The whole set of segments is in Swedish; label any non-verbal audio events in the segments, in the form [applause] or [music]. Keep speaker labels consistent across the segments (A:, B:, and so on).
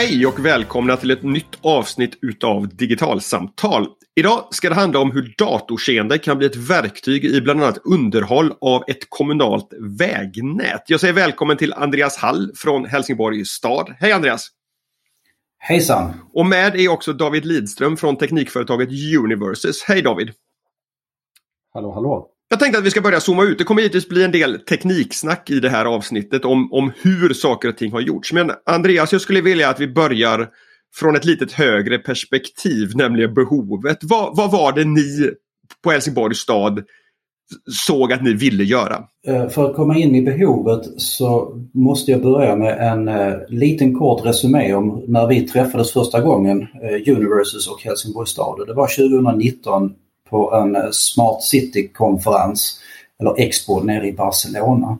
A: Hej och välkomna till ett nytt avsnitt utav Digitalsamtal. Idag ska det handla om hur datorseende kan bli ett verktyg i bland annat underhåll av ett kommunalt vägnät. Jag säger välkommen till Andreas Hall från Helsingborg stad. Hej Andreas!
B: Hejsan!
A: Och med är också David Lidström från teknikföretaget Universes. Hej David!
C: Hallå hallå!
A: Jag tänkte att vi ska börja zooma ut. Det kommer givetvis bli en del tekniksnack i det här avsnittet om, om hur saker och ting har gjorts. Men Andreas, jag skulle vilja att vi börjar från ett litet högre perspektiv, nämligen behovet. Vad, vad var det ni på Helsingborgs stad såg att ni ville göra?
B: Eh, för att komma in i behovet så måste jag börja med en eh, liten kort resumé om när vi träffades första gången, eh, Universes och Helsingborgs stad. Det var 2019 på en eh, Smart City-konferens, eller Expo, nere i Barcelona.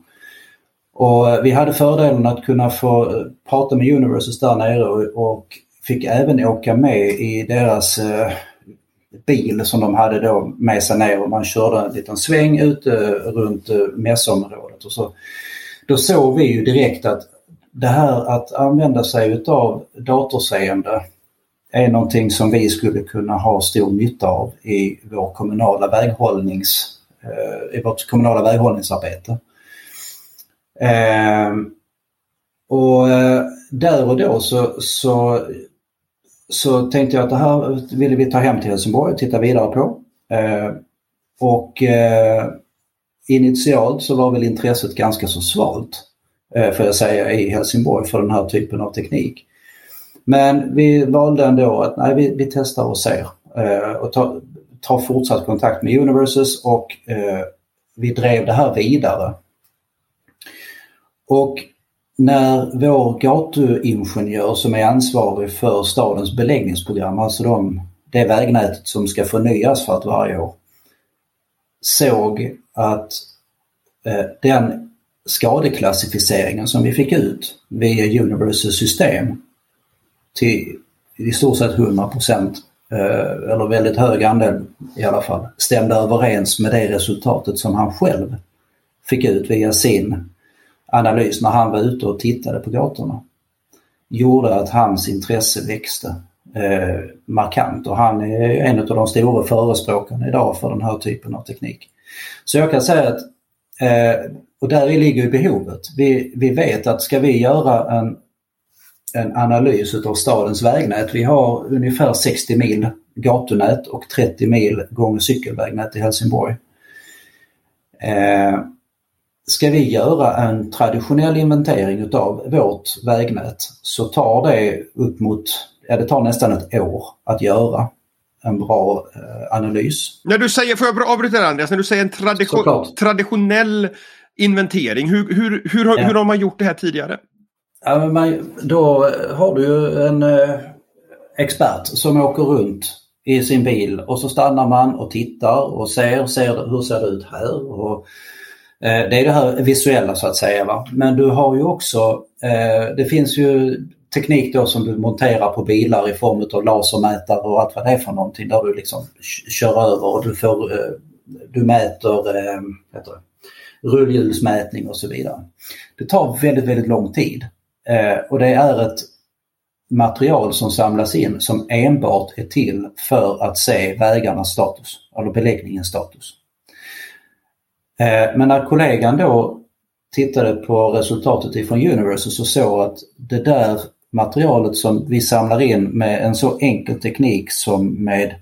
B: Och eh, vi hade fördelen att kunna få eh, prata med Universes där nere och fick även åka med i deras bil som de hade då med sig ner och man körde en liten sväng ute runt mässområdet. Och så, då såg vi ju direkt att det här att använda sig utav datorseende är någonting som vi skulle kunna ha stor nytta av i vår kommunala väghållnings, eh, i vårt kommunala väghållningsarbete. Ehm, och eh, där och då så, så, så tänkte jag att det här ville vi ta hem till Helsingborg och titta vidare på. Ehm, och eh, initialt så var väl intresset ganska så svalt, får jag säga, i Helsingborg för den här typen av teknik. Men vi valde ändå att nej, vi, vi testar och ser eh, och tar ta fortsatt kontakt med Universes och eh, vi drev det här vidare. Och när vår gatuingenjör som är ansvarig för stadens beläggningsprogram, alltså de, det vägnätet som ska förnyas för att varje år, såg att eh, den skadeklassificeringen som vi fick ut via Universes system till i stort sett 100 procent eh, eller väldigt hög andel i alla fall, stämde överens med det resultatet som han själv fick ut via sin analys när han var ute och tittade på gatorna. Gjorde att hans intresse växte eh, markant och han är en av de stora förespråkarna idag för den här typen av teknik. Så jag kan säga att, eh, och där ligger ju behovet. Vi, vi vet att ska vi göra en en analys av stadens vägnät. Vi har ungefär 60 mil gatunät och 30 mil gång och cykelvägnät i Helsingborg. Eh, ska vi göra en traditionell inventering utav vårt vägnät så tar det upp mot, ja det tar nästan ett år att göra en bra eh, analys.
A: När du säger, får jag avbryta där Andreas, när du säger en tradition, traditionell inventering, hur, hur, hur, ja. hur har man gjort det här tidigare?
B: Ja, men man, då har du ju en eh, expert som åker runt i sin bil och så stannar man och tittar och ser, ser hur ser det ut här. Och, eh, det är det här visuella så att säga. Va? Men du har ju också, eh, det finns ju teknik då som du monterar på bilar i form av lasermätare och allt vad det är för någonting där du liksom kör över och du, får, eh, du mäter eh, rullhjulsmätning och så vidare. Det tar väldigt, väldigt lång tid. Eh, och det är ett material som samlas in som enbart är till för att se vägarnas status, eller beläggningens status. Eh, men när kollegan då tittade på resultatet ifrån Universe så såg att det där materialet som vi samlar in med en så enkel teknik som med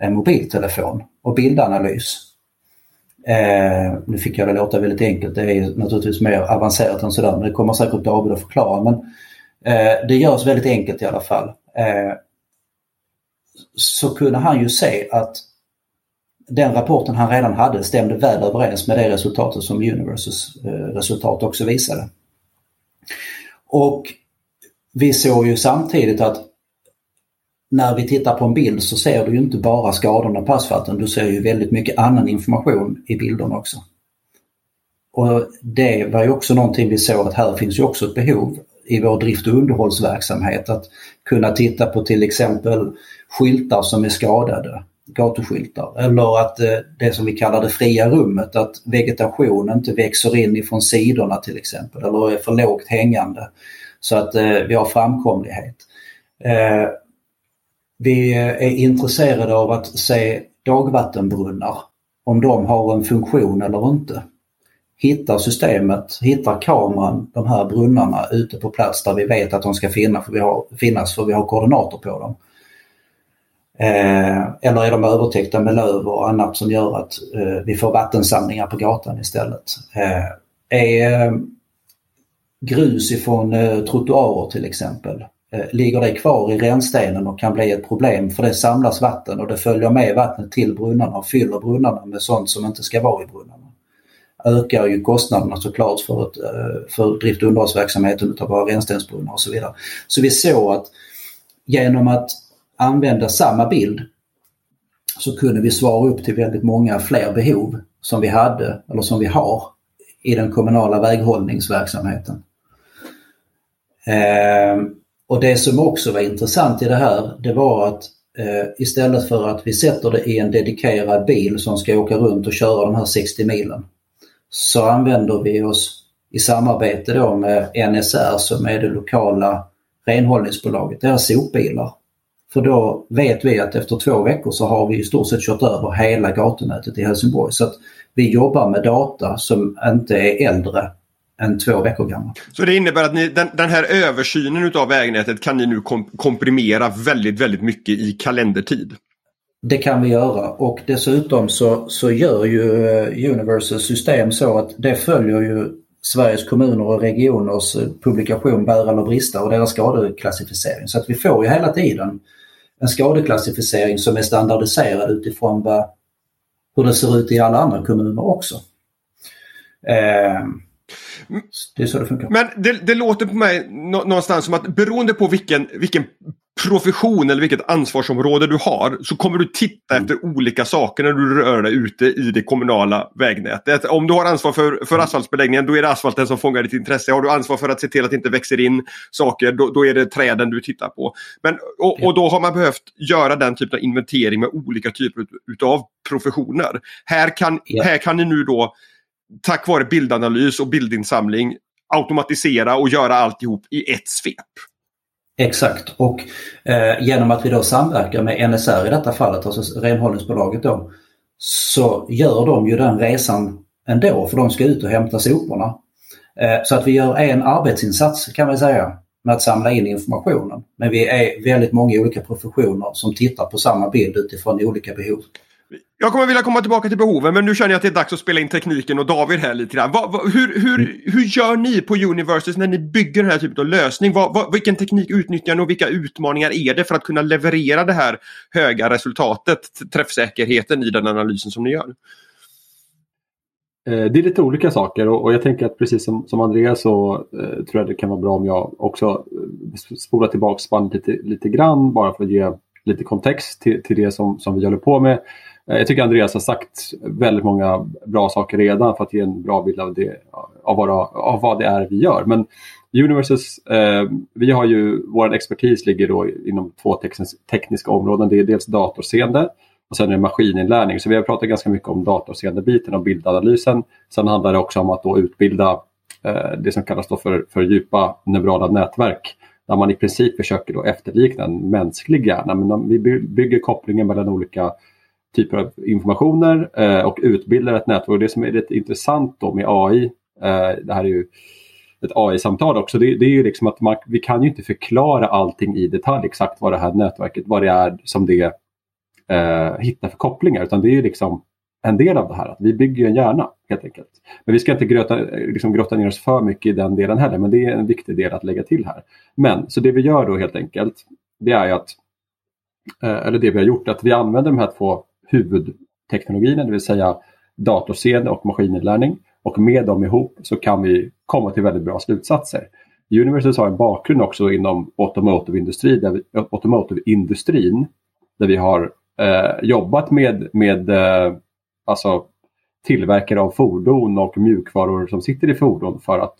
B: en mobiltelefon och bildanalys Eh, nu fick jag det låta väldigt enkelt, det är naturligtvis mer avancerat än sådär men det kommer säkert David att förklara. Men eh, det görs väldigt enkelt i alla fall. Eh, så kunde han ju se att den rapporten han redan hade stämde väl överens med det resultatet som Universes eh, resultat också visade. Och vi såg ju samtidigt att när vi tittar på en bild så ser du inte bara skadorna på asfalten, du ser ju väldigt mycket annan information i bilderna också. Och det var ju också någonting vi såg att här finns ju också ett behov i vår drift och underhållsverksamhet att kunna titta på till exempel skyltar som är skadade, gatuskyltar, eller att eh, det som vi kallar det fria rummet, att vegetation inte växer in ifrån sidorna till exempel eller är för lågt hängande så att eh, vi har framkomlighet. Eh, vi är intresserade av att se dagvattenbrunnar, om de har en funktion eller inte. Hittar systemet, hittar kameran de här brunnarna ute på plats där vi vet att de ska finnas för vi har, finnas för vi har koordinater på dem. Eh, eller är de övertäckta med löv och annat som gör att eh, vi får vattensamlingar på gatan istället. Eh, är eh, grus ifrån eh, trottoarer till exempel Eh, ligger det kvar i rännstenen och kan bli ett problem för det samlas vatten och det följer med vattnet till brunnarna och fyller brunnarna med sånt som inte ska vara i brunnarna. Ökar ju kostnaderna såklart för, ett, eh, för drift och underhållsverksamheten utav våra rännstensbrunnar och så vidare. Så vi såg att genom att använda samma bild så kunde vi svara upp till väldigt många fler behov som vi hade eller som vi har i den kommunala väghållningsverksamheten. Eh, och det som också var intressant i det här, det var att eh, istället för att vi sätter det i en dedikerad bil som ska åka runt och köra de här 60 milen, så använder vi oss i samarbete då med NSR som är det lokala renhållningsbolaget, deras sopbilar. För då vet vi att efter två veckor så har vi i stort sett kört över hela gatunätet i Helsingborg. Så att vi jobbar med data som inte är äldre än två veckor gammal.
A: Så det innebär att ni, den, den här översynen utav vägnätet kan ni nu kom, komprimera väldigt, väldigt mycket i kalendertid?
B: Det kan vi göra och dessutom så, så gör ju eh, Universals system så att det följer ju Sveriges kommuner och regioners eh, publikation Bära eller brista och deras skadeklassificering. Så att vi får ju hela tiden en skadeklassificering som är standardiserad utifrån vad, hur det ser ut i alla andra kommuner också. Eh, det är så det funkar.
A: Men det, det låter på mig någonstans som att beroende på vilken, vilken profession eller vilket ansvarsområde du har så kommer du titta mm. efter olika saker när du rör dig ute i det kommunala vägnätet. Om du har ansvar för, för asfaltsbeläggningen då är det asfalten som fångar ditt intresse. Har du ansvar för att se till att det inte växer in saker då, då är det träden du tittar på. Men, och, och, då har man behövt göra den typen av inventering med olika typer utav professioner. Här kan, ja. här kan ni nu då tack vare bildanalys och bildinsamling automatisera och göra alltihop i ett svep.
B: Exakt och eh, genom att vi då samverkar med NSR i detta fallet, alltså renhållningsbolaget då, så gör de ju den resan ändå för de ska ut och hämta soporna. Eh, så att vi gör en arbetsinsats kan man säga med att samla in informationen. Men vi är väldigt många olika professioner som tittar på samma bild utifrån olika behov.
A: Jag kommer vilja komma tillbaka till behoven men nu känner jag att det är dags att spela in tekniken och David här lite grann. Va, va, hur, hur, mm. hur gör ni på Universes när ni bygger den här typen av lösning? Va, vilken teknik utnyttjar ni och vilka utmaningar är det för att kunna leverera det här höga resultatet, träffsäkerheten i den analysen som ni gör?
C: Eh, det är lite olika saker och jag tänker att precis som, som Andreas så eh, tror jag det kan vara bra om jag också eh, spolar tillbaka spannet lite, lite grann bara för att ge lite kontext till, till det som, som vi håller på med. Eh, jag tycker Andreas har sagt väldigt många bra saker redan för att ge en bra bild av, det, av, vad, av vad det är vi gör. Men Universes, eh, vi har ju, vår expertis ligger då inom två tekniska områden. Det är dels datorseende och sen är det maskininlärning. Så vi har pratat ganska mycket om datorseende-biten och bildanalysen. Sen handlar det också om att då utbilda eh, det som kallas då för, för djupa neurala nätverk där man i princip försöker då efterlikna en mänsklig hjärna. Men vi bygger kopplingen mellan olika typer av informationer eh, och utbildar ett nätverk. Och det som är lite intressant då med AI, eh, det här är ju ett AI-samtal också, det, det, är ju liksom att man, vi kan ju inte förklara allting i detalj exakt vad det här nätverket, vad det är som det eh, hittar för kopplingar, utan det är ju liksom en del av det här, att vi bygger en hjärna helt enkelt. Men vi ska inte gröta, liksom grotta ner oss för mycket i den delen heller, men det är en viktig del att lägga till här. Men så det vi gör då helt enkelt, det är ju att, eh, eller det vi har gjort, att vi använder de här två huvudteknologierna, det vill säga datorseende och maskininlärning. Och med dem ihop så kan vi komma till väldigt bra slutsatser. Universes har en bakgrund också inom automotive-industrin där vi, automotive-industrin där vi har eh, jobbat med, med eh, alltså tillverkare av fordon och mjukvaror som sitter i fordon för att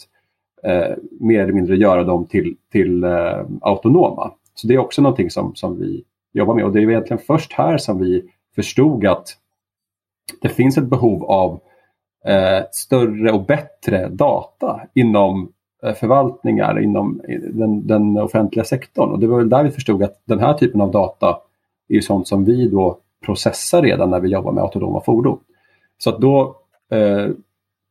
C: eh, mer eller mindre göra dem till, till eh, autonoma. Så det är också någonting som, som vi jobbar med och det är egentligen först här som vi förstod att det finns ett behov av eh, större och bättre data inom eh, förvaltningar inom den, den, offentliga sektorn. Och det var väl där vi förstod att den här typen av data är sånt som vi då processar redan när vi jobbar med autonoma fordon. Så att då eh,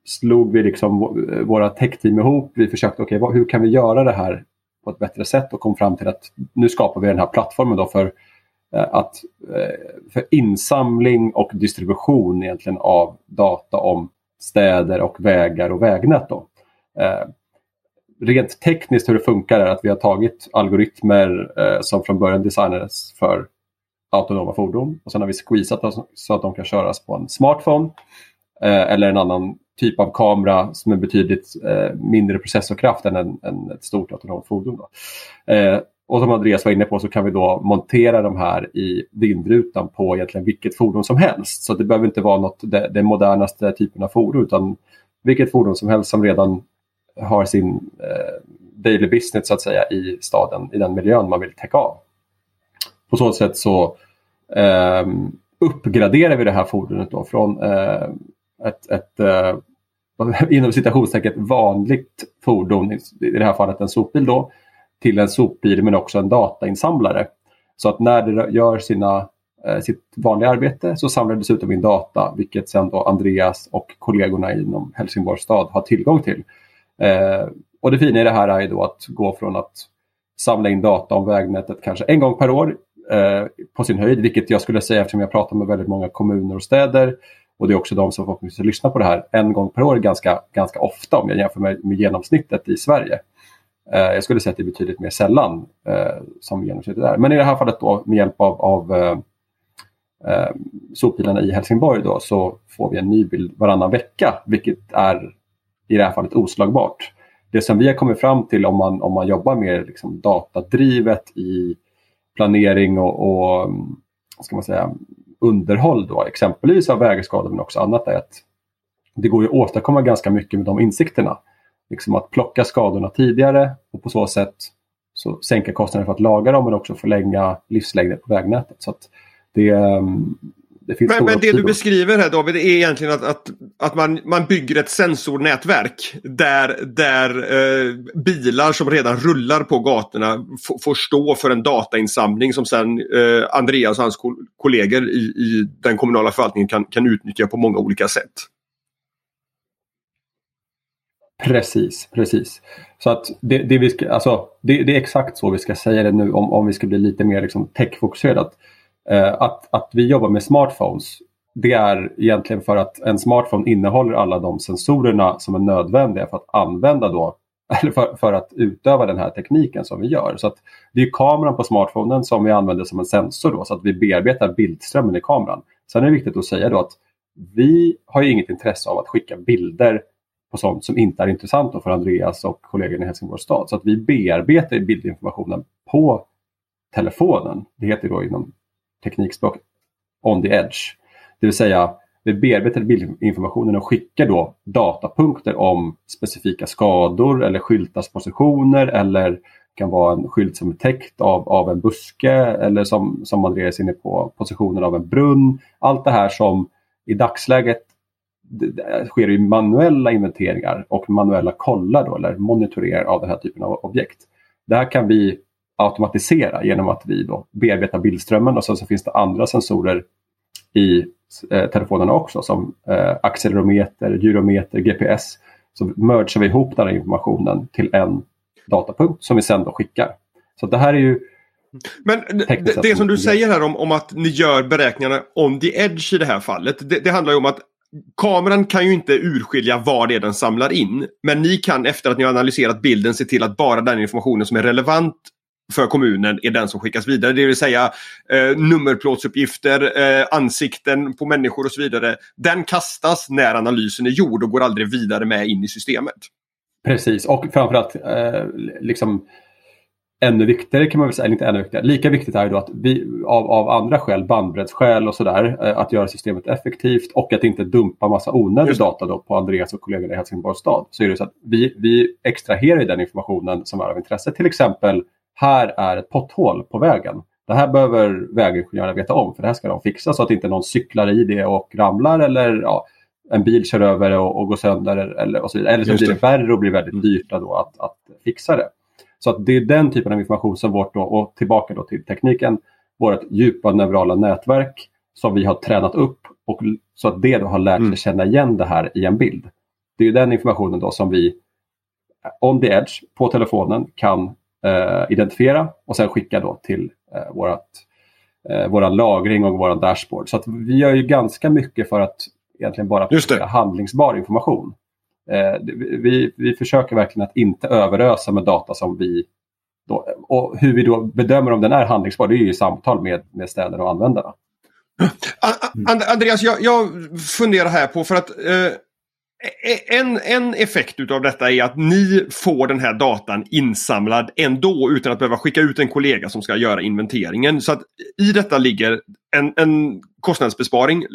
C: slog vi liksom våra techteam ihop. Vi försökte, okej, okay, hur kan vi göra det här på ett bättre sätt och kom fram till att nu skapar vi den här plattformen då för, Eh, att, eh, för insamling och distribution egentligen av data om städer och vägar och vägnät. Då. Eh, rent tekniskt hur det funkar är att vi har tagit algoritmer som från början designades för autonoma fordon och sen har vi squeezat dem så att de kan köras på en smartphone eller en annan typ av kamera som är betydligt mindre processorkraft än en, en, ett stort autonomt fordon och som Andreas var inne på så kan vi då montera de här i vindrutan på egentligen vilket fordon som helst. Så det behöver inte vara något, det, den modernaste typen av fordon utan vilket fordon som helst som redan har sin eh, daily business så att säga i staden, i den miljön man vill täcka av. På så sätt så eh, uppgraderar vi det här fordonet då från eh, ett, ett eh, [laughs] inom citationstecken vanligt fordon, i det här fallet en sopbil då, till en sopbil men också en datainsamlare. Så att när det gör sina, eh, sitt vanliga arbete så samlar det dessutom in data vilket sen då Andreas och kollegorna inom Helsingborgs stad har tillgång till. Eh, och det fina i det här är då att gå från att samla in data om vägnätet kanske en gång per år eh, på sin höjd, vilket jag skulle säga eftersom jag pratar med väldigt många kommuner och städer och det är också de som förhoppningsvis lyssnar på det här en gång per år ganska, ganska ofta om jag jämför med, med genomsnittet i Sverige. Eh, jag skulle säga att det är betydligt mer sällan eh, som genomsnittet är. Men i det här fallet då med hjälp av, av eh, eh sopbilarna i Helsingborg då, så får vi en ny bild varannan vecka vilket är i det här fallet oslagbart. Det som vi har kommit fram till om man, om man jobbar mer liksom datadrivet i planering och, och ska man säga, underhåll då, exempelvis av vägskador men också annat är att det går att åstadkomma ganska mycket med de insikterna. Liksom att plocka skadorna tidigare och på så sätt så sänka kostnaden för att laga dem men också förlänga livslängden på vägnätet. Så det, ehm,
A: det men, men det du beskriver här David är egentligen att, att, att man, man bygger ett sensornätverk där, där eh, bilar som redan rullar på gatorna får stå för en datainsamling som sen eh, Andreas och hans kollegor i, i den kommunala förvaltningen kan, kan utnyttja på många olika sätt.
C: Precis, precis. Så att det, det, vi ska, alltså, det, det, är exakt så vi ska säga det nu om, om vi ska bli lite mer liksom, techfokuserat. Eh, att, att vi jobbar med smartphones det är egentligen för att en smartphone innehåller alla de sensorerna som är nödvändiga för att använda då [laughs] eller för, för, att utöva den här tekniken som vi gör. Så att Det är kameran på smartphonen som vi använder som en sensor då, så att vi bearbetar bildströmmen i kameran. Sen är det viktigt att säga då att vi har inget intresse av att skicka bilder på sånt som inte är intressant för Andreas och kollegorna i Helsingborgs stad. Så att vi bearbetar bildinformationen på telefonen. Det heter då inom teknikspråk on the edge. Det vill säga vi bearbetar bildinformationen och skickar då datapunkter om specifika skador eller skyltars positioner eller kan vara en skylt som är täckt av, av en buske eller som, som Andreas är inne på, positionen av en brunn. Allt det här som i dagsläget sker i manuella inventeringar och manuella kollar då, eller monitorerar av den här typen av objekt. Det här kan vi automatisera genom att vi då bearbetar bildströmmen och sen så finns det andra sensorer i eh, telefonerna också som eh, accelerometer, gyrometer, GPS. Så mergar vi ihop den här informationen till en datapunkt som vi sen då skickar. Så det här är ju
A: men det, det som du säger här om, om att ni gör beräkningarna on the edge i det här fallet. Det, det handlar ju om att kameran kan ju inte urskilja vad det är den samlar in. Men ni kan efter att ni har analyserat bilden se till att bara den informationen som är relevant för kommunen är den som skickas vidare. Det vill säga eh, nummerplåtsuppgifter, eh, ansikten på människor och så vidare. Den kastas när analysen är gjord och går aldrig vidare med in i systemet.
C: Precis och framförallt eh, liksom ännu viktigare kan man väl säga, inte ännu viktigare, lika viktigt är det då att vi av, av andra skäl, bandbreddsskäl och sådär, eh, att göra systemet effektivt och att inte dumpa massa onödig data då på Andreas och kollegorna i Helsingborgs stad. Så är det så att vi, vi extraherar den informationen som är av intresse. Till exempel här är ett potthål på vägen. Det här behöver vägingenjörerna veta om för det här ska de fixa så att inte någon cyklar i det och ramlar eller ja, en bil kör över och, och går sönder eller, och så vidare. eller så blir det värre och blir väldigt mm. dyrt då att, att fixa det. Så att det är den typen av information som vårt, då, och tillbaka då till tekniken, vårt djupa neurala nätverk som vi har tränat upp och så att det då har lärt sig mm. känna igen det här i en bild. Det är den informationen då som vi on the edge på telefonen kan eh, identifiera och sen skicka då till eh, vårat, eh, våran lagring och våran dashboard. Så att vi gör ju ganska mycket för att egentligen bara handlingsbar information. Eh, vi, vi försöker verkligen att inte överösa med data som vi då, och hur vi då bedömer om den är handlingsbar, det är ju i samtal med, med städer och användarna. [clears throat]
A: Andreas, jag, jag funderar här på för att eh, e-, en, en effekt utav detta är att ni får den här datan insamlad ändå utan att behöva skicka ut en kollega som ska göra inventeringen. Så att i detta ligger en, en kostnadsbesparing,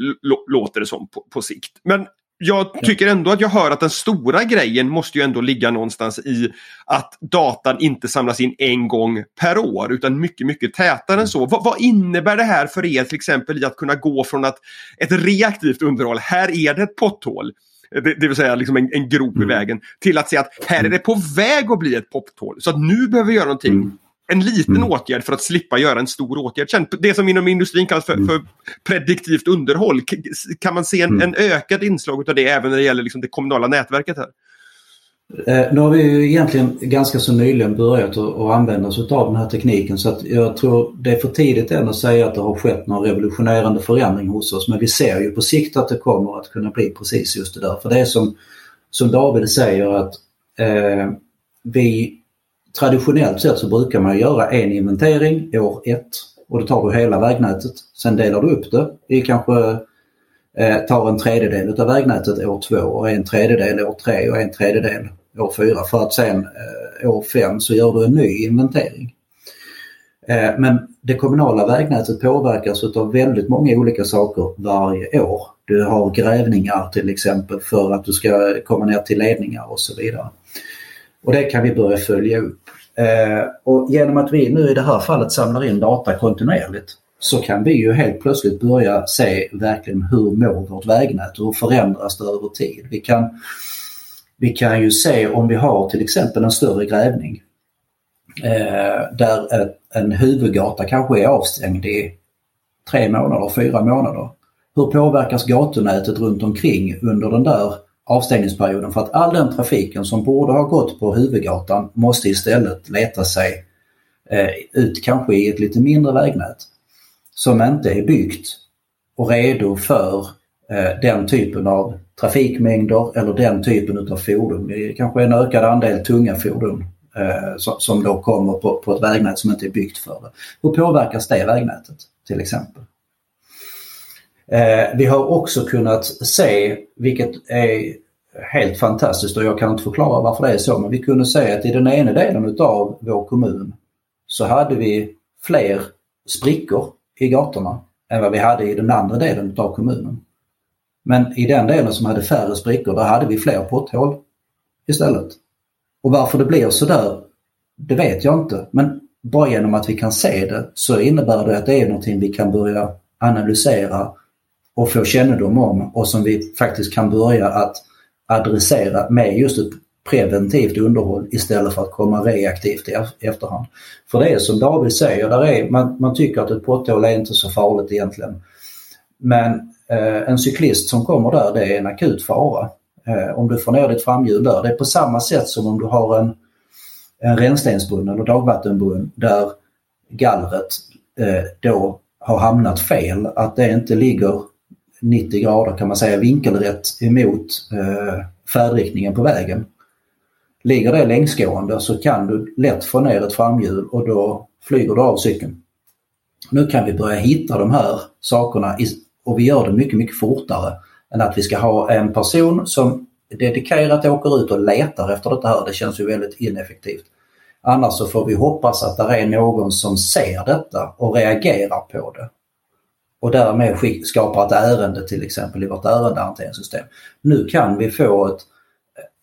A: låter det som, på, på sikt. Men jag tycker ändå att jag hör att den stora grejen måste ju ändå ligga någonstans i att datan inte samlas in en gång per år utan mycket, mycket tätare än så. Vad, vad innebär det här för er till exempel i att kunna gå från att ett reaktivt underhåll, här är det ett potthål, det, det vill säga liksom en, en grop mm. i vägen, till att säga att här är det på väg att bli ett potthål. Så att nu behöver vi göra någonting. Mm en liten mm. åtgärd för att slippa göra en stor åtgärd. Det som inom industrin kallas för, mm. för prediktivt underhåll. Kan man se en, mm. en ökad inslag av det även när det gäller liksom det kommunala nätverket här?
B: Eh, nu har vi ju egentligen ganska så nyligen börjat att använda oss av den här tekniken så att jag tror det är för tidigt än att säga att det har skett någon revolutionerande förändring hos oss men vi ser ju på sikt att det kommer att kunna bli precis just det där. För det är som, som David säger att eh, vi traditionellt sett så brukar man göra en inventering år ett och då tar du hela vägnätet. Sen delar du upp det i kanske eh, tar en tredjedel av vägnätet år två och en tredjedel år tre och en tredjedel år fyra för att sen eh, år fem så gör du en ny inventering. Eh, men det kommunala vägnätet påverkas av väldigt många olika saker varje år. Du har grävningar till exempel för att du ska komma ner till ledningar och så vidare. Och det kan vi börja följa upp. Eh, och genom att vi nu i det här fallet samlar in data kontinuerligt så kan vi ju helt plötsligt börja se verkligen hur mår vårt vägnät hur förändras det över tid. Vi kan, vi kan ju se om vi har till exempel en större grävning eh, där ett, en huvudgata kanske är avstängd i tre månader, fyra månader. Hur påverkas gatunätet runt omkring under den där avstängningsperioden för att all den trafiken som borde ha gått på huvudgatan måste istället leta sig eh, ut kanske i ett lite mindre vägnät som inte är byggt och redo för eh, den typen av trafikmängder eller den typen av fordon. Det kanske är en ökad andel tunga fordon eh, som, som då kommer på, på ett vägnät som inte är byggt för det. Hur påverkas det vägnätet till exempel? Eh, vi har också kunnat se, vilket är helt fantastiskt och jag kan inte förklara varför det är så, men vi kunde se att i den ena delen utav vår kommun så hade vi fler sprickor i gatorna än vad vi hade i den andra delen utav kommunen. Men i den delen som hade färre sprickor, där hade vi fler potthål istället. Och varför det blir sådär, det vet jag inte. Men bara genom att vi kan se det så innebär det att det är någonting vi kan börja analysera och få kännedom om och som vi faktiskt kan börja att adressera med just ett preventivt underhåll istället för att komma reaktivt i efterhand. För det är som David säger, där är, man, man tycker att ett potthål är inte så farligt egentligen. Men eh, en cyklist som kommer där, det är en akut fara. Eh, om du får ner ditt framhjul där, det är på samma sätt som om du har en, en rännstensbrunn eller dagvattenbrunn där gallret eh, då har hamnat fel, att det inte ligger 90 grader kan man säga vinkelrätt emot eh, färdriktningen på vägen. Ligger det längsgående så kan du lätt få ner ett framhjul och då flyger du av cykeln. Nu kan vi börja hitta de här sakerna och vi gör det mycket, mycket fortare än att vi ska ha en person som dedikerat åker ut och letar efter det här. Det känns ju väldigt ineffektivt. Annars så får vi hoppas att det är någon som ser detta och reagerar på det och därmed skapar ett ärende till exempel i vårt ärendehanteringssystem. Nu kan vi få ett,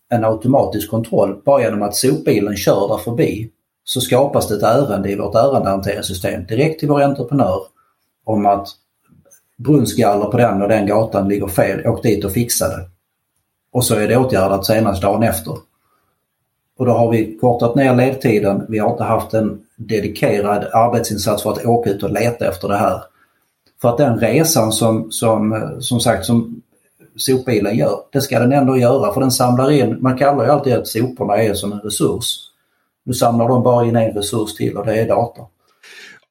B: en automatisk kontroll bara genom att sopbilen kör där förbi så skapas det ett ärende i vårt ärendehanteringssystem direkt till vår entreprenör om att brunnsgaller på den och den gatan ligger fel, åk dit och fixa det. och så är det åtgärdat senast dagen efter. Och då har vi kortat ner ledtiden. Vi har inte haft en dedikerad arbetsinsats för att åka ut och leta efter det här. För att den resan som, som, som sagt som sopbilen gör, det ska den ändå göra för den samlar in, man kallar ju alltid att soporna är som en resurs. Nu samlar de bara in en resurs till och det är data.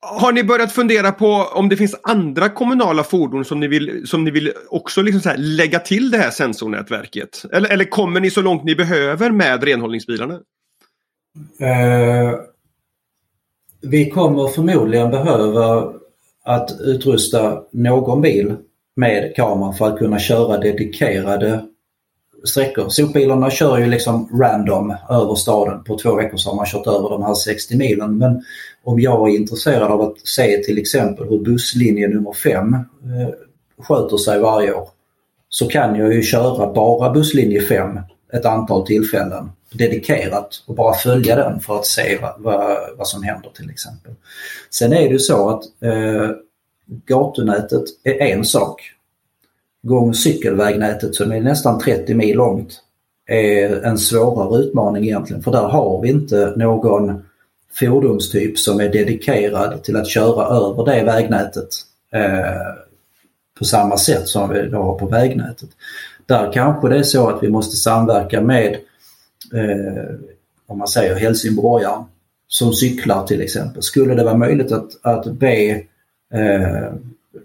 A: Har ni börjat fundera på om det finns andra kommunala fordon som ni vill, som ni vill också liksom lägga till det här sensornätverket? Eller, eller kommer ni så långt ni behöver med renhållningsbilarna?
B: Eh, vi kommer förmodligen behöva att utrusta någon bil med kamera för att kunna köra dedikerade sträckor. Sopbilarna kör ju liksom random över staden. På två veckor så har man kört över de här 60 milen. Men om jag är intresserad av att se till exempel hur busslinje nummer 5 eh, sköter sig varje år så kan jag ju köra bara busslinje 5 ett antal tillfällen dedikerat och bara följa den för att se vad, vad, vad som händer till exempel. Sen är det ju så att eh, gatunätet är en sak. Gång och cykelvägnätet som är nästan 30 mil långt är en svårare utmaning egentligen för där har vi inte någon fordonstyp som är dedikerad till att köra över det vägnätet eh, på samma sätt som vi har på vägnätet. Där kanske det är så att vi måste samverka med eh, om man säger helsingborgaren som cyklar till exempel. Skulle det vara möjligt att, att be eh,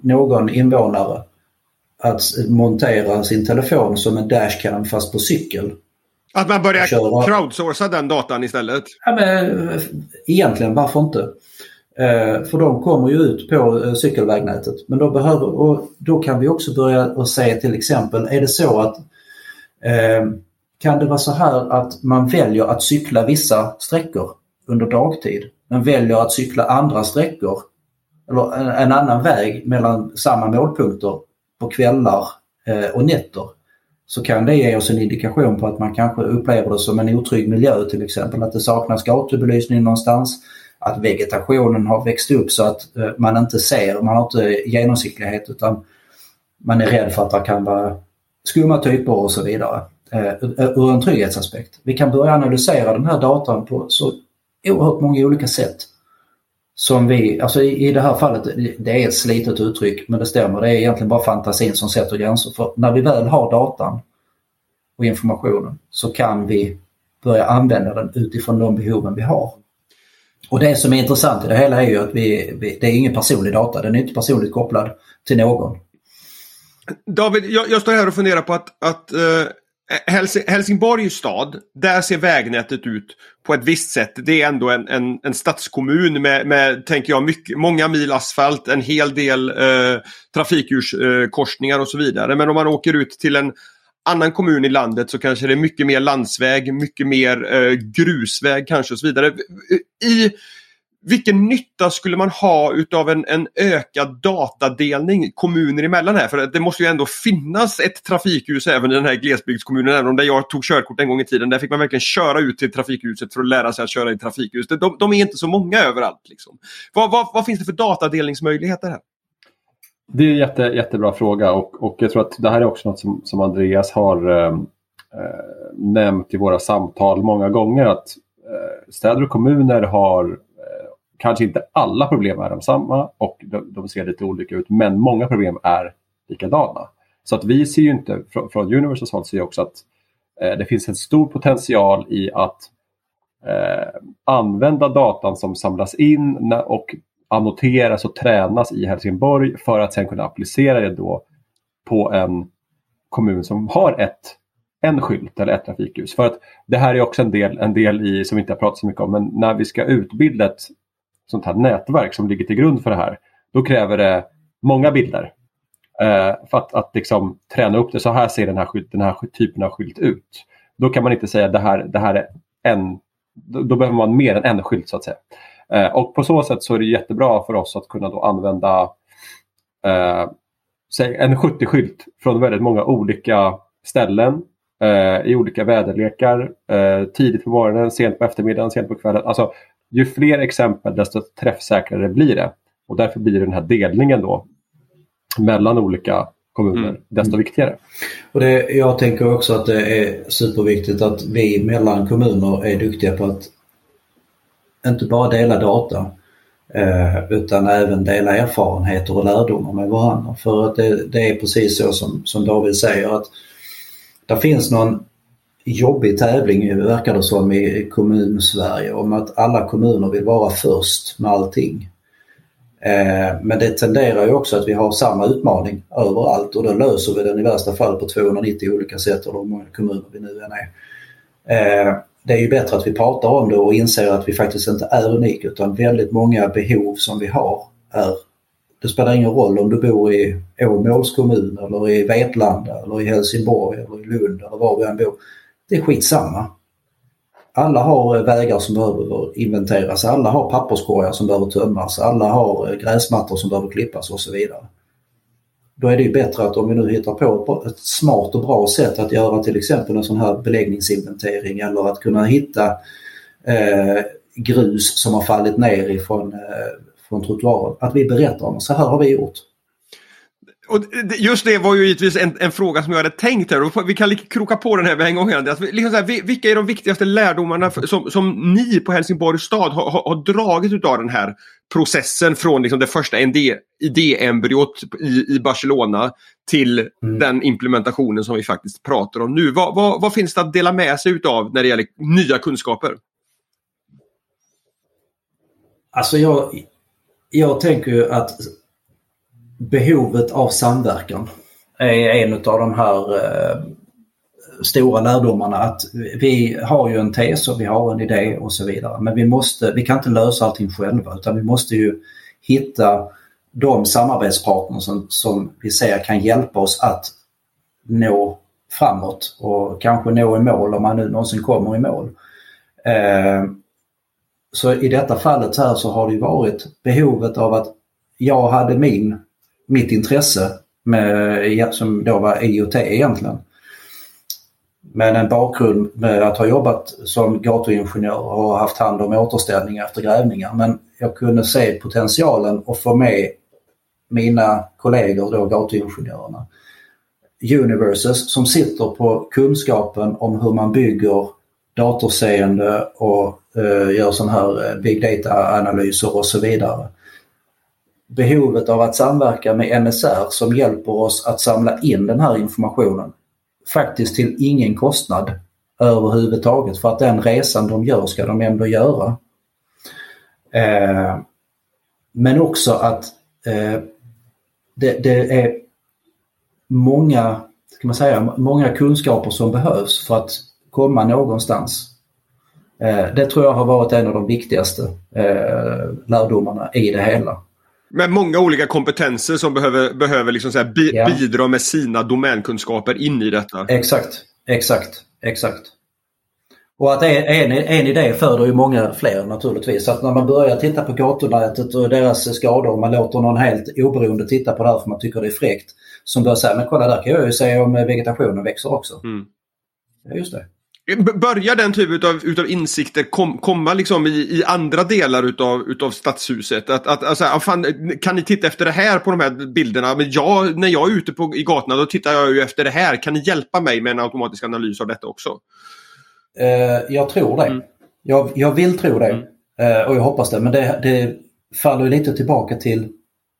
B: någon invånare att montera sin telefon som en dashcam fast på cykel.
A: Att man börjar köra. crowdsourca den datan istället?
B: Ja, men, egentligen varför inte? Eh, för de kommer ju ut på eh, cykelvägnätet. Men då, behöver, och då kan vi också börja och se till exempel, är det så att eh, kan det vara så här att man väljer att cykla vissa sträckor under dagtid men väljer att cykla andra sträckor eller en annan väg mellan samma målpunkter på kvällar eh, och nätter så kan det ge oss en indikation på att man kanske upplever det som en otrygg miljö till exempel. Att det saknas gatubelysning någonstans. Att vegetationen har växt upp så att eh, man inte ser, man har inte genomsiktlighet utan man är rädd för att det kan vara skumma typer och så vidare. Eh, eh, ur en trygghetsaspekt. Vi kan börja analysera den här datan på så oerhört många olika sätt som vi, alltså i, i det här fallet, det är ett slitet uttryck men det stämmer, det är egentligen bara fantasin som sätter gränser. För när vi väl har datan och informationen så kan vi börja använda den utifrån de behoven vi har. Och det som är intressant i det hela är ju att vi, vi det är ingen personlig data, den är inte personligt kopplad till någon.
A: David, jag, jag står här och funderar på att, att uh Helsingborg stad, där ser vägnätet ut på ett visst sätt. Det är ändå en, en, en stadskommun med, med, tänker jag, mycket, många mil asfalt, en hel del eh, trafikljuskorsningar eh, och så vidare. Men om man åker ut till en annan kommun i landet så kanske det är mycket mer landsväg, mycket mer eh, grusväg kanske och så vidare. I vilken nytta skulle man ha utav en, en ökad datadelning kommuner emellan här? För det måste ju ändå finnas ett trafikljus även i den här glesbygdskommunen. Även om där jag tog körkort en gång i tiden. Där fick man verkligen köra ut till trafikljuset för att lära sig att köra i trafikljus. De, de är inte så många överallt. Liksom. Vad, vad, vad finns det för datadelningsmöjligheter här?
C: Det är en jätte, jättebra fråga och, och jag tror att det här är också något som, som Andreas har eh, eh nämnt i våra samtal många gånger. att eh, Städer och kommuner har eh, kanske inte alla problem är de samma och de, de, ser lite olika ut men många problem är likadana. Så att vi ser ju inte, från, från Universals håll ser också att eh, det finns en stor potential i att eh, använda datan som samlas in och annoteras och tränas i Helsingborg för att sen kunna applicera det då på en kommun som har ett en skylt eller ett trafikljus. För att det här är också en del, en del i, som vi inte har pratat så mycket om, men när vi ska utbilda ett sånt här nätverk som ligger till grund för det här, då kräver det många bilder. Eh, för att, att liksom träna upp det. Så här ser den här, skylt, den här typen av skylt ut. Då kan man inte säga det här, det här är en, då, då behöver man mer än en skylt så att säga. Eh, och på så sätt så är det jättebra för oss att kunna då använda eh, säg en 70-skylt från väldigt många olika ställen eh, i olika väderlekar. Tidigt på morgonen, sent på eftermiddagen, sent på kvällen. Alltså ju fler exempel desto träffsäkrare blir det. Och därför blir den här delningen då mellan olika kommuner, mm. desto viktigare.
B: Och det, jag tänker också att det är superviktigt att vi mellan kommuner är duktiga på att inte bara dela data eh, utan även dela erfarenheter och lärdomar med varandra. För att det, det är precis så som, som David säger att det finns någon jobbig tävling verkar det som i kommun-Sverige om att alla kommuner vill vara först med allting. Eh, men det tenderar ju också att vi har samma utmaning överallt och då löser vi den i värsta fall på 290 olika sätt eller hur många kommuner vi nu än är. Eh, det är ju bättre att vi pratar om det och inser att vi faktiskt inte är unika utan väldigt många behov som vi har är det spelar ingen roll om du bor i Åmåls kommun eller i Vetlanda eller i Helsingborg eller i Lund eller var vi än bor. Det är skitsamma. Alla har eh, vägar som behöver inventeras, alla har papperskorgar som behöver tömmas, alla har eh, gräsmattor som behöver klippas och så vidare. Då är det ju bättre att om vi nu hittar på ett smart och bra sätt att göra till exempel en sån här beläggningsinventering eller att kunna hitta eh, grus som har fallit ner ifrån eh, från trottoaren. Att vi berättar om så här har vi gjort.
A: Och just det var ju givetvis en, en, fråga som jag hade tänkt här. Vi kan kroka på den här med en gång. Liksom här, vilka är de viktigaste lärdomarna för, som, som ni på Helsingborgs stad har, har, har dragit av den här processen från liksom det första idéembryot i, i Barcelona till mm. den implementationen som vi faktiskt pratar om nu. Vad, vad, vad finns det att dela med sig utav när det gäller nya kunskaper?
B: Alltså jag, jag tänker ju att behovet av samverkan är en av de här eh, stora lärdomarna att vi har ju en tes och vi har en idé och så vidare men vi, måste, vi kan inte lösa allting själva utan vi måste ju hitta de samarbetspartner som, som vi ser kan hjälpa oss att nå framåt och kanske nå i mål om man nu någonsin kommer i mål. Eh, så i detta fallet här så har det varit behovet av att jag hade min mitt intresse med, som då var IoT egentligen. Men en bakgrund med att ha jobbat som gatuingenjör och haft hand om återställning efter grävningar. Men jag kunde se potentialen och få med mina kollegor, då gatuingenjörerna. Universes som sitter på kunskapen om hur man bygger datorseende och eh, gör sådana här eh, big data-analyser och så vidare behovet av att samverka med NSR som hjälper oss att samla in den här informationen. Faktiskt till ingen kostnad överhuvudtaget för att den resan de gör ska de ändå göra. Eh, men också att eh, det, det, är många, ska man säga, många kunskaper som behövs för att komma någonstans. Eh, det tror jag har varit en av de viktigaste eh, lärdomarna i det hela.
A: Med många olika kompetenser som behöver, behöver liksom så bi ja. bidra med sina domänkunskaper in i detta.
B: Exakt, exakt, exakt. Och att en, en idé föder ju många fler naturligtvis. Så att när man börjar titta på gatunätet och deras skador och man låter någon helt oberoende titta på det här för man tycker det är fräckt. Som börjar säga, men kolla där kan jag ju se om vegetationen växer också. Mm. Ja, just det.
A: Börjar den typen utav, utav insikter kom, komma liksom i, i andra delar utav, utav stadshuset? Att, att, alltså, fan, kan ni titta efter det här på de här bilderna? Men jag, när jag är ute på, i gatorna då tittar jag ju efter det här. Kan ni hjälpa mig med en automatisk analys av detta också?
B: Uh, jag tror det. Mm. Jag, jag vill tro det. Mm. Uh, och jag hoppas det. Men det, det faller lite tillbaka till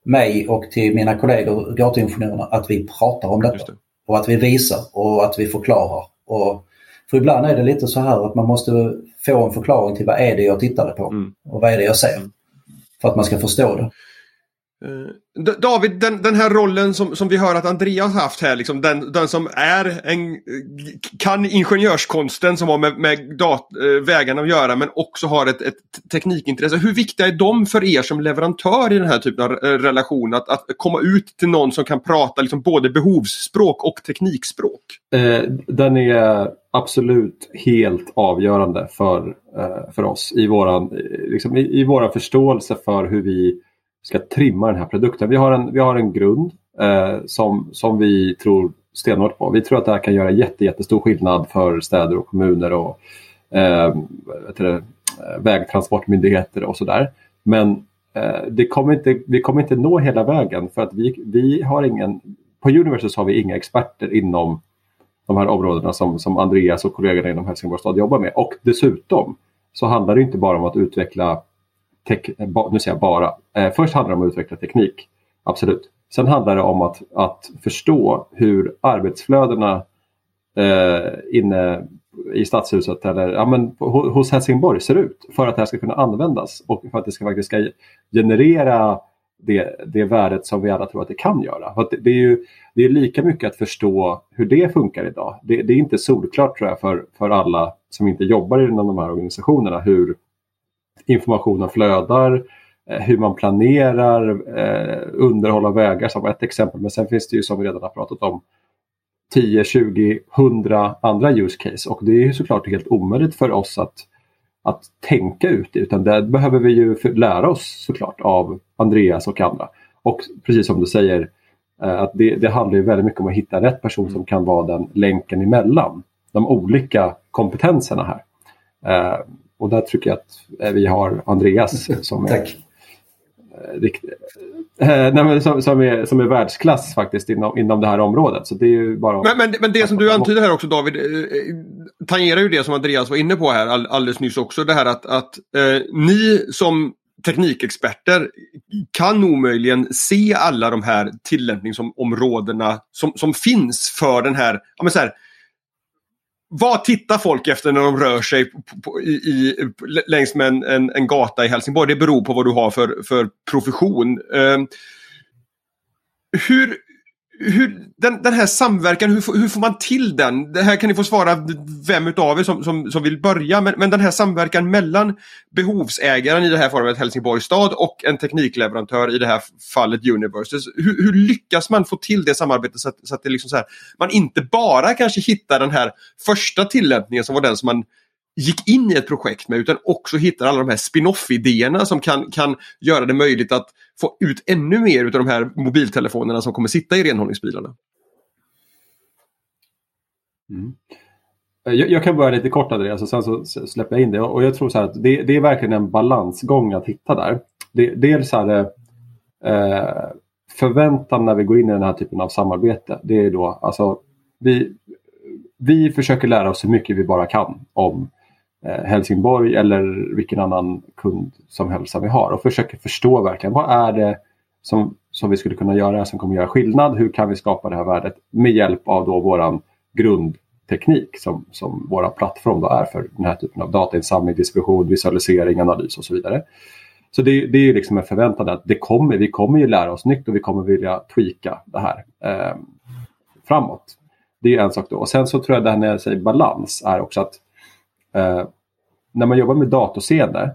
B: mig och till mina kollegor, gatuingenjörerna, att vi pratar om detta. Det. Och att vi visar och att vi förklarar. Och för ibland är det lite så här att man måste få en förklaring till vad är det jag tittar på mm. och vad är det jag ser. För att man ska förstå det.
A: Eh, David, den, den, här rollen som, som vi hör att Andreas haft här, liksom, den, den som är en, kan ingenjörskonsten som har med, med dat, eh, vägarna att göra men också har ett, ett teknikintresse. Hur viktiga är de för er som leverantör i den här typen av eh, relation? Att, att komma ut till någon som kan prata liksom, både behovsspråk och teknikspråk?
C: Eh, den är absolut helt avgörande för, eh, för oss i våran, liksom i, i våran förståelse för hur vi ska trimma den här produkten. Vi har en, vi har en grund eh, som, som vi tror stenhårt på. Vi tror att det här kan göra jätte, jättestor skillnad för städer och kommuner och eh, det, eh, vägtransportmyndigheter och sådär. Men eh, det kommer inte, vi kommer inte nå hela vägen för att vi, vi har ingen på Universus har vi inga experter inom de här områdena som, som Andreas och kollegorna inom Helsingborgs stad jobbar med. Och dessutom så handlar det inte bara om att utveckla, tech, nu säger jag bara, eh, först handlar det om att utveckla teknik, absolut. Sen handlar det om att, att förstå hur arbetsflödena eh, inne i stadshuset eller ja, men, hos Helsingborg ser ut för att det här ska kunna användas och för att det ska, faktiskt ska generera det, det värdet som vi alla tror att det kan göra. För det, det, är ju det är lika mycket att förstå hur det funkar idag. Det, det, är inte solklart tror jag för, för alla som inte jobbar inom de här organisationerna hur informationen flödar, eh, hur man planerar eh, underhåll av vägar som ett exempel. Men sen finns det ju som vi redan har pratat om 10, 20, 100 andra use case och det är såklart helt omöjligt för oss att, att tänka ut det utan det behöver vi ju lära oss såklart av Andreas och andra. Och precis som du säger, eh, att det, det handlar ju väldigt mycket om att hitta rätt person som kan vara den länken emellan de olika kompetenserna här. Eh, och där tycker jag att vi har Andreas [laughs] som är
B: Tack.
C: Eh, nej, som, som, är, som är världsklass faktiskt inom, inom det här området. Så det är ju bara
A: men, men, men det som du antyder här också David, eh, tangerar ju det som Andreas var inne på här all, alldeles nyss också. Det här att, att eh, ni som teknikexperter kan omöjligen se alla de här tillämpningsområdena som, som finns för den här, ja, men så här vad tittar folk efter när de rör sig på, på, i, i, längs med en, en, en, gata i Helsingborg? Det beror på vad du har för, för profession. Eh, hur, hur, den, den här samverkan, hur, hur får man till den? Det här kan ni få svara vem utav er som, som, som vill börja. Men, men den här samverkan mellan behovsägaren i det här fallet Helsingborgs stad och en teknikleverantör i det här fallet Universes. Hur, hur lyckas man få till det samarbetet så att, så att det liksom så här, man inte bara kanske hittar den här första tillämpningen som var den som man gick in i ett projekt med utan också hittar alla de här spin-off-idéerna som kan, kan göra det möjligt att få ut ännu mer av de här mobiltelefonerna som kommer sitta i renhållningsbilarna.
C: Mm. Eh, jag, jag, kan börja lite kort Andreas och sen så släpper jag in det. Och jag tror så att det, det, är verkligen en balansgång att hitta där. Det, dels är det eh, förväntan när vi går in i den här typen av samarbete. Det är då alltså vi, vi försöker lära oss så mycket vi bara kan om Eh, Helsingborg eller vilken annan kund som helst som vi har och försöker förstå verkligen vad är det som, som vi skulle kunna göra som kommer göra skillnad. Hur kan vi skapa det här värdet med hjälp av då våran grundteknik som, som vår plattform då är för den här typen av datainsamling, distribution, visualisering, analys och så vidare. Så det, det är liksom en förväntan att det kommer, vi kommer ju lära oss nytt och vi kommer vilja tweaka det här eh, framåt. Det är en sak då. Och sen så tror jag det här när jag säger balans är också att eh, när man jobbar med datorscener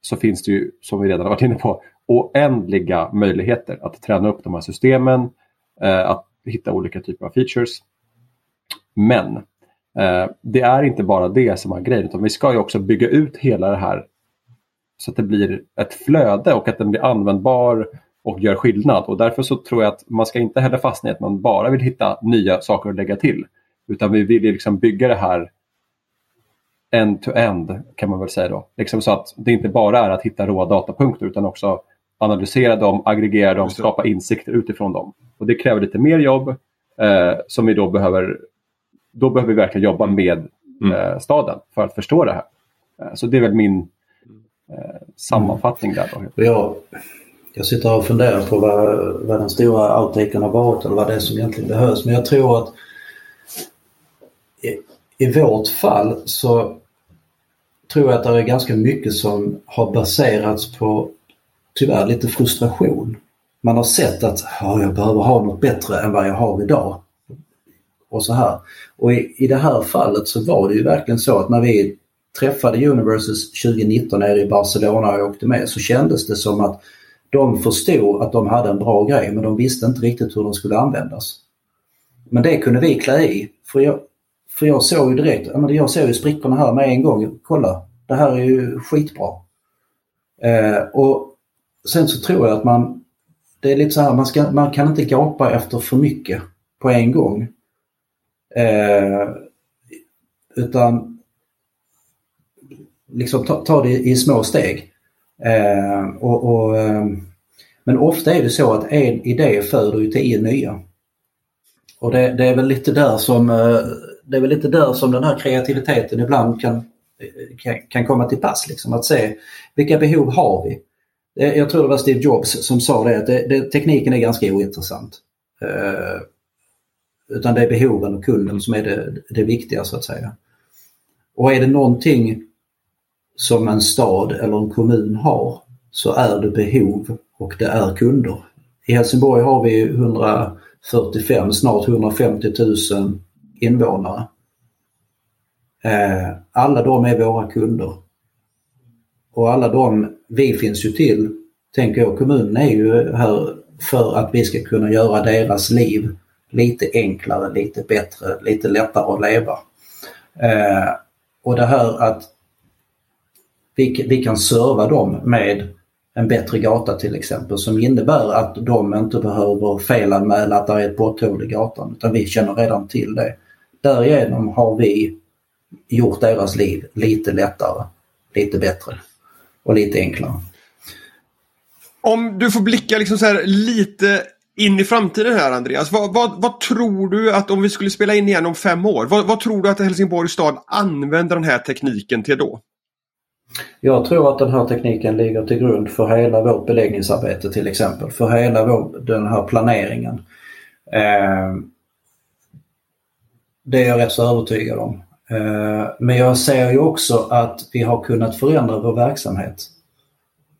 C: så finns det ju, som vi redan har varit inne på, oändliga möjligheter att träna upp de här systemen, eh, att hitta olika typer av features. Men eh, det är inte bara det som är grejen, utan vi ska ju också bygga ut hela det här så att det blir ett flöde och att den blir användbar och gör skillnad. Och därför så tror jag att man ska inte heller fastna i att man bara vill hitta nya saker att lägga till. Utan vi vill liksom bygga det här end-to-end kan man väl säga då. Liksom så att det inte bara är att hitta råa datapunkter utan också analysera dem, aggregera dem, skapa insikter utifrån dem. Och det kräver lite mer jobb eh, som vi då behöver, då behöver vi verkligen jobba med mm. eh, staden för att förstå det här. Eh, så det är väl min eh, sammanfattning där.
B: Då. Jag, jag sitter och funderar på vad, vad den stora outtaken har varit eller vad det är som egentligen behövs. Men jag tror att i vårt fall så tror jag att det är ganska mycket som har baserats på tyvärr lite frustration. Man har sett att oh, jag behöver ha något bättre än vad jag har idag. Och så här. Och i, i det här fallet så var det ju verkligen så att när vi träffade Universes 2019 nere i Barcelona och jag åkte med så kändes det som att de förstod att de hade en bra grej men de visste inte riktigt hur den skulle användas. Men det kunde vi klä i. För jag, för jag såg ju direkt, jag såg ju sprickorna här med en gång. Kolla, det här är ju skitbra. Eh, och sen så tror jag att man, det är lite så här, man, ska, man kan inte gapa efter för mycket på en gång. Eh, utan liksom ta, ta, det i små steg. Eh, och, och eh, men ofta är det så att en idé föder ju tio nya. Och det, det, är väl lite där som eh, det är väl lite där som den här kreativiteten ibland kan, kan, kan komma till pass. Liksom, att se vilka behov har vi? Jag tror det var Steve Jobs som sa det att det, det, tekniken är ganska ointressant. Eh, utan det är behoven och kunden som är det, det viktiga så att säga. Och är det någonting som en stad eller en kommun har så är det behov och det är kunder. I Helsingborg har vi 145, snart 150 000 invånare. Eh, alla de är våra kunder. Och alla de, vi finns ju till, tänker jag, kommunen är ju här för att vi ska kunna göra deras liv lite enklare, lite bättre, lite lättare att leva. Eh, och det här att vi, vi kan serva dem med en bättre gata till exempel som innebär att de inte behöver felanmäla att det är ett potthål i gatan utan vi känner redan till det. Därigenom har vi gjort deras liv lite lättare, lite bättre och lite enklare.
A: Om du får blicka liksom så lite in i framtiden här Andreas. Vad, vad, vad, tror du att om vi skulle spela in igen om fem år, vad, vad tror du att Helsingborgs stad använder den här tekniken till då?
B: Jag tror att den här tekniken ligger till grund för hela vårt beläggningsarbete till exempel. För hela vår, den här planeringen. Eh, det är jag rätt så övertygad om. Eh, men jag ser ju också att vi har kunnat förändra vår verksamhet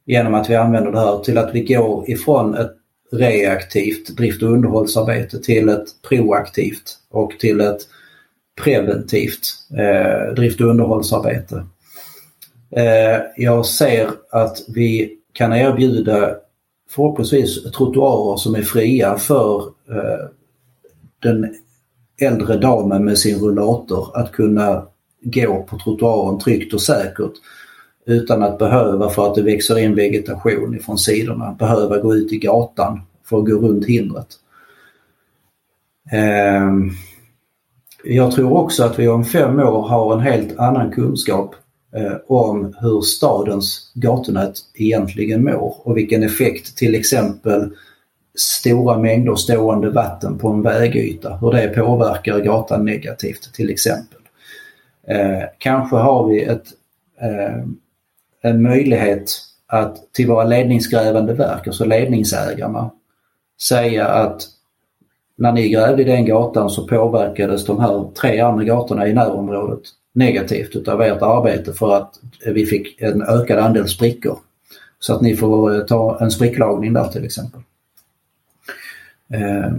B: genom att vi använder det här till att vi går ifrån ett reaktivt drift och underhållsarbete till ett proaktivt och till ett preventivt eh, drift och underhållsarbete. Eh, jag ser att vi kan erbjuda förhoppningsvis trottoarer som är fria för eh, den äldre damen med sin rullator att kunna gå på trottoaren tryggt och säkert utan att behöva, för att det växer in vegetation ifrån sidorna, behöva gå ut i gatan för att gå runt hindret. Ehm, jag tror också att vi om fem år har en helt annan kunskap eh, om hur stadens gatunät egentligen mår och vilken effekt till exempel stora mängder stående vatten på en vägyta, hur det påverkar gatan negativt till exempel. Eh, kanske har vi ett, eh, en möjlighet att till våra ledningsgrävande verk, alltså ledningsägarna, säga att när ni grävde i den gatan så påverkades de här tre andra gatorna i närområdet negativt utav ert arbete för att vi fick en ökad andel sprickor. Så att ni får eh, ta en spricklagning där till exempel. Eh,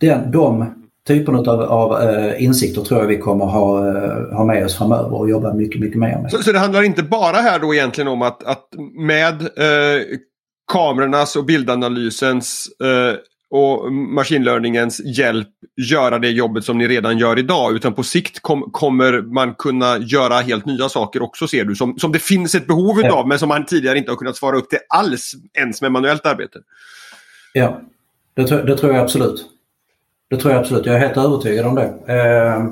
B: den, de typerna av, av eh, insikter tror jag vi kommer ha, eh, ha med oss framöver och jobba mycket, mycket mer med.
A: Så, så det handlar inte bara här då egentligen om att, att med äh, kamerornas och bildanalysens och machine learningens hjälp göra det jobbet som ni redan gör idag utan på sikt kom, kommer man kunna göra helt nya saker också ser du som, som det finns ett behov utav ja. men som man tidigare inte har kunnat svara upp till alls ens med manuellt arbete.
B: Ja, det, det tror jag absolut. Det tror jag absolut. Jag är helt övertygad om det. Eh,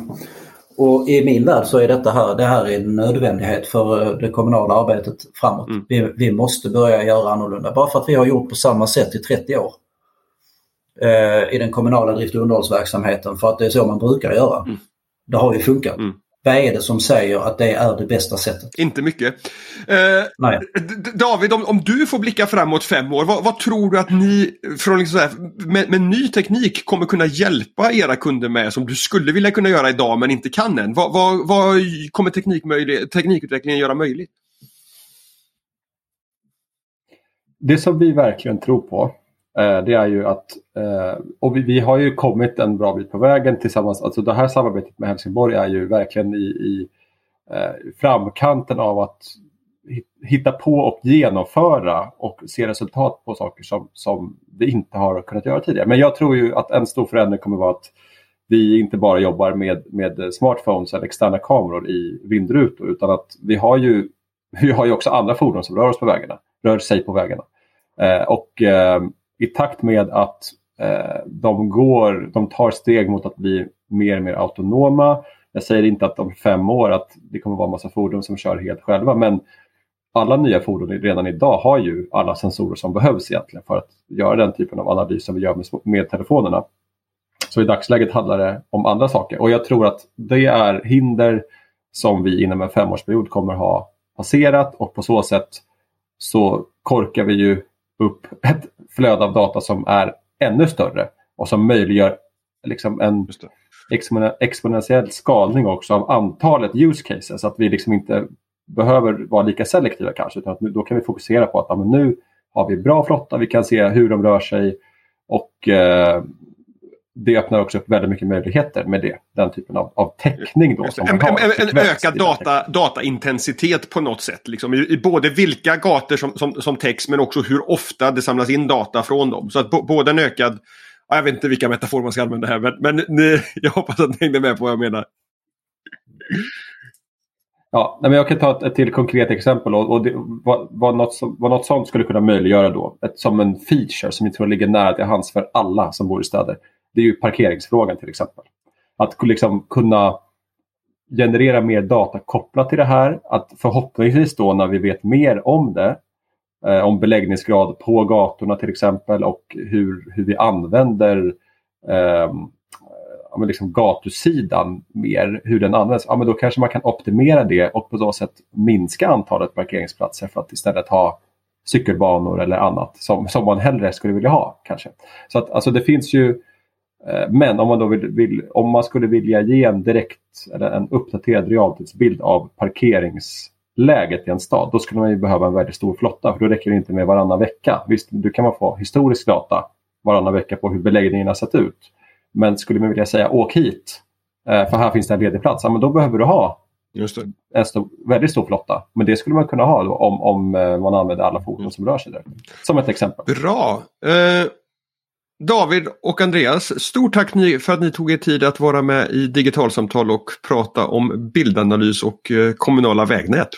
B: och i min värld så är detta här, det här är en nödvändighet för det kommunala arbetet framåt. Mm. Vi, vi måste börja göra annorlunda. Bara för att vi har gjort på samma sätt i 30 år eh, i den kommunala drift och underhållsverksamheten för att det är så man brukar göra. Mm. Det har ju funkat. Mm. Vad är det som säger att det är det bästa sättet?
A: Inte mycket. Eh, David, om, om, du får blicka framåt fem år, vad, vad tror du att ni från liksom här, med, med, ny teknik kommer kunna hjälpa era kunder med som du skulle vilja kunna göra idag men inte kan än? Vad, vad, vad kommer teknikutvecklingen göra möjligt?
C: Det som vi verkligen tror på Eh, det är ju att, eh, och vi, har ju kommit en bra bit på vägen tillsammans, alltså det här samarbetet med Helsingborg är ju verkligen i, i eh, framkanten av att hitta på och genomföra och se resultat på saker som, som vi inte har kunnat göra tidigare. Men jag tror ju att en stor förändring kommer vara att vi inte bara jobbar med, med smartphones eller externa kameror i vindrutor utan att vi har ju, [laughs] vi har ju också andra fordon som rör oss på vägarna, rör sig på vägarna. Eh, och eh, i takt med att eh, de, går, de tar steg mot att bli mer och mer autonoma. Jag säger inte att om fem år att det kommer vara en massa fordon som kör helt själva men alla nya fordon redan idag har ju alla sensorer som behövs egentligen för att göra den typen av analys som vi gör med, med telefonerna. Så i dagsläget handlar det om andra saker och jag tror att det är hinder som vi inom en femårsperiod kommer ha passerat och på så sätt så korkar vi ju upp ett flöde av data som är ännu större och som möjliggör liksom en exponentiell skalning också av antalet use cases. Att vi liksom inte behöver vara lika selektiva kanske utan att då kan vi fokusera på att ja, nu har vi bra flotta, vi kan se hur de rör sig och eh, det öppnar också upp väldigt mycket möjligheter med det. Den typen av, av täckning. Då,
A: en, en, en, ökad data, dataintensitet på något sätt. Liksom, i, i, både vilka gator som, som, som täcks men också hur ofta det samlas in data från dem. Så att både en ökad jag vet inte vilka metaforer man ska använda här, men, men ni, [laughs] jag hoppas att ni hängde med på vad jag menar.
C: Ja, men jag kan ta ett, ett till konkret exempel. Och, och det, vad, vad, något, vad något sånt skulle kunna möjliggöra då, ett, som en feature som jag tror ligger nära till hands för alla som bor i städer, det är ju parkeringsfrågan till exempel. Att liksom kunna generera mer data kopplat till det här. Att förhoppningsvis då när vi vet mer om det eh, om beläggningsgrad på gatorna till exempel och hur, hur vi använder eh, ja, liksom gatusidan mer, hur den används. Ja, men då kanske man kan optimera det och på så sätt minska antalet parkeringsplatser för att istället ha cykelbanor eller annat som, som man hellre skulle vilja ha. kanske. Så att alltså, det finns ju men om man, då vill, vill, om man skulle vilja ge en direkt eller en uppdaterad realtidsbild av parkerings läget i en stad, då skulle man ju behöva en väldigt stor flotta för då räcker det inte med varannan vecka. Visst, du kan man få historisk data varannan vecka på hur beläggningen har sett ut. Men skulle man vilja säga åk hit, eh, för här finns det en ledig plats, ja, men då behöver du ha en stor, väldigt stor flotta. Men det skulle man kunna ha då, om, om eh, man använder alla fordon mm. som rör sig där. Som ett exempel.
A: Bra! Eh, David och Andreas, stort tack för att ni tog er tid att vara med i Digitalsamtal och prata om bildanalys och eh, kommunala vägnät.